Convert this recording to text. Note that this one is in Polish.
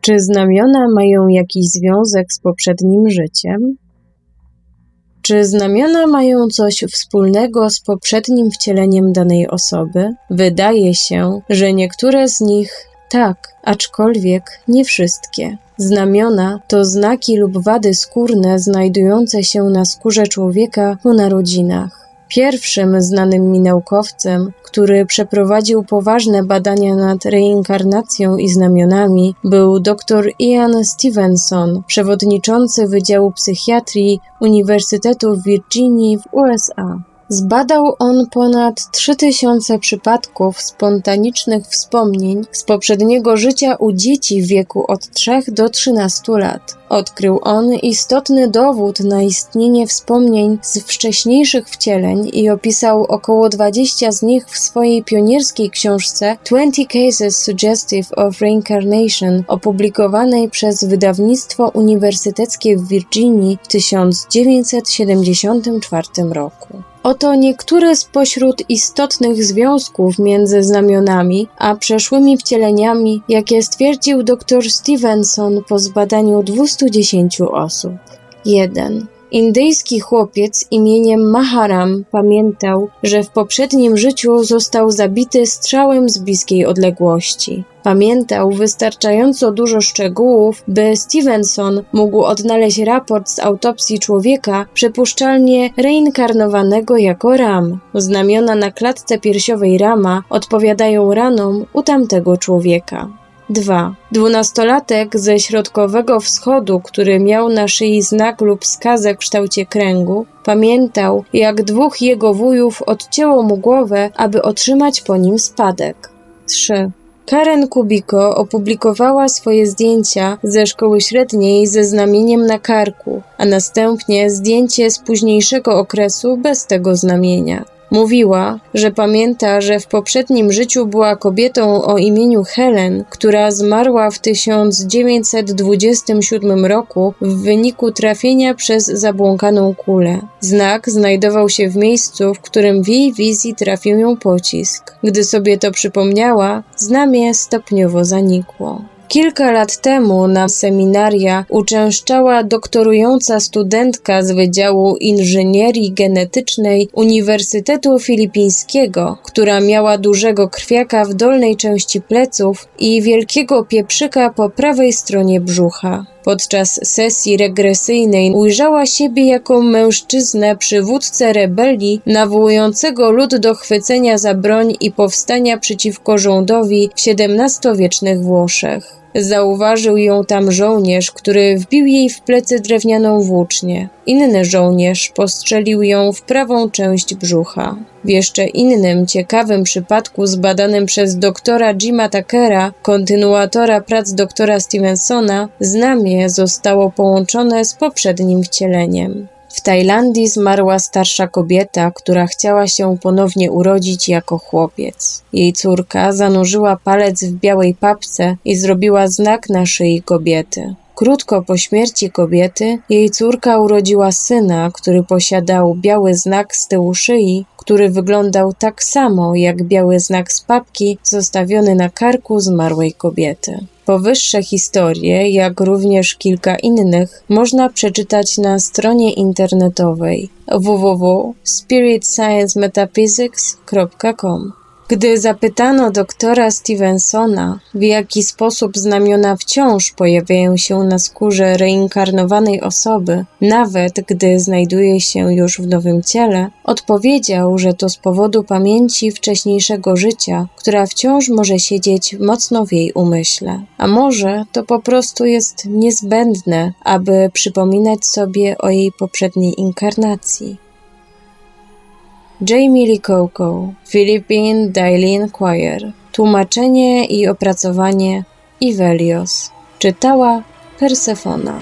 Czy znamiona mają jakiś związek z poprzednim życiem? Czy znamiona mają coś wspólnego z poprzednim wcieleniem danej osoby? Wydaje się, że niektóre z nich tak, aczkolwiek nie wszystkie. Znamiona to znaki lub wady skórne znajdujące się na skórze człowieka po narodzinach. Pierwszym znanym mi naukowcem, który przeprowadził poważne badania nad reinkarnacją i znamionami, był dr Ian Stevenson, przewodniczący Wydziału Psychiatrii Uniwersytetu w Virginii w USA. Zbadał on ponad 3000 przypadków spontanicznych wspomnień z poprzedniego życia u dzieci w wieku od 3 do 13 lat. Odkrył on istotny dowód na istnienie wspomnień z wcześniejszych wcieleń i opisał około 20 z nich w swojej pionierskiej książce 20 Cases Suggestive of Reincarnation, opublikowanej przez wydawnictwo uniwersyteckie w Virginii w 1974 roku. Oto niektóre spośród istotnych związków między znamionami a przeszłymi wcieleniami, jakie stwierdził dr Stevenson po zbadaniu 210 osób. 1. Indyjski chłopiec imieniem Maharam pamiętał, że w poprzednim życiu został zabity strzałem z bliskiej odległości. Pamiętał wystarczająco dużo szczegółów, by Stevenson mógł odnaleźć raport z autopsji człowieka, przypuszczalnie reinkarnowanego jako Ram. Znamiona na klatce piersiowej Rama odpowiadają ranom u tamtego człowieka. 2. Dwunastolatek ze środkowego wschodu, który miał na szyi znak lub skazę w kształcie kręgu, pamiętał, jak dwóch jego wujów odcięło mu głowę, aby otrzymać po nim spadek. 3. Karen Kubiko opublikowała swoje zdjęcia ze szkoły średniej ze znamieniem na karku, a następnie zdjęcie z późniejszego okresu bez tego znamienia. Mówiła, że pamięta, że w poprzednim życiu była kobietą o imieniu Helen, która zmarła w 1927 roku w wyniku trafienia przez zabłąkaną kulę. Znak znajdował się w miejscu, w którym w jej wizji trafił ją pocisk. Gdy sobie to przypomniała, znamie stopniowo zanikło. Kilka lat temu na seminaria uczęszczała doktorująca studentka z Wydziału Inżynierii Genetycznej Uniwersytetu Filipińskiego, która miała dużego krwiaka w dolnej części pleców i wielkiego pieprzyka po prawej stronie brzucha. Podczas sesji regresyjnej ujrzała siebie jako mężczyznę przywódcę rebelii, nawołującego lud do chwycenia za broń i powstania przeciwko rządowi w XVII-wiecznych Włoszech. Zauważył ją tam żołnierz, który wbił jej w plecy drewnianą włócznię. Inny żołnierz postrzelił ją w prawą część brzucha. W jeszcze innym ciekawym przypadku zbadanym przez doktora Jima Tuckera, kontynuatora prac doktora Stevensona, znamie zostało połączone z poprzednim wcieleniem. W Tajlandii zmarła starsza kobieta, która chciała się ponownie urodzić jako chłopiec. Jej córka zanurzyła palec w białej papce i zrobiła znak na szyi kobiety. Krótko po śmierci kobiety, jej córka urodziła syna, który posiadał biały znak z tyłu szyi, który wyglądał tak samo jak biały znak z papki zostawiony na karku zmarłej kobiety. Powyższe historie, jak również kilka innych, można przeczytać na stronie internetowej www.spiritsciencemetaphysics.com. Gdy zapytano doktora Stevensona, w jaki sposób znamiona wciąż pojawiają się na skórze reinkarnowanej osoby, nawet gdy znajduje się już w nowym ciele, odpowiedział, że to z powodu pamięci wcześniejszego życia, która wciąż może siedzieć mocno w jej umyśle. A może to po prostu jest niezbędne, aby przypominać sobie o jej poprzedniej inkarnacji. Jamie Lee Coco, Philippine Daily Enquirer. Tłumaczenie i opracowanie Ivelios. Czytała Persefona.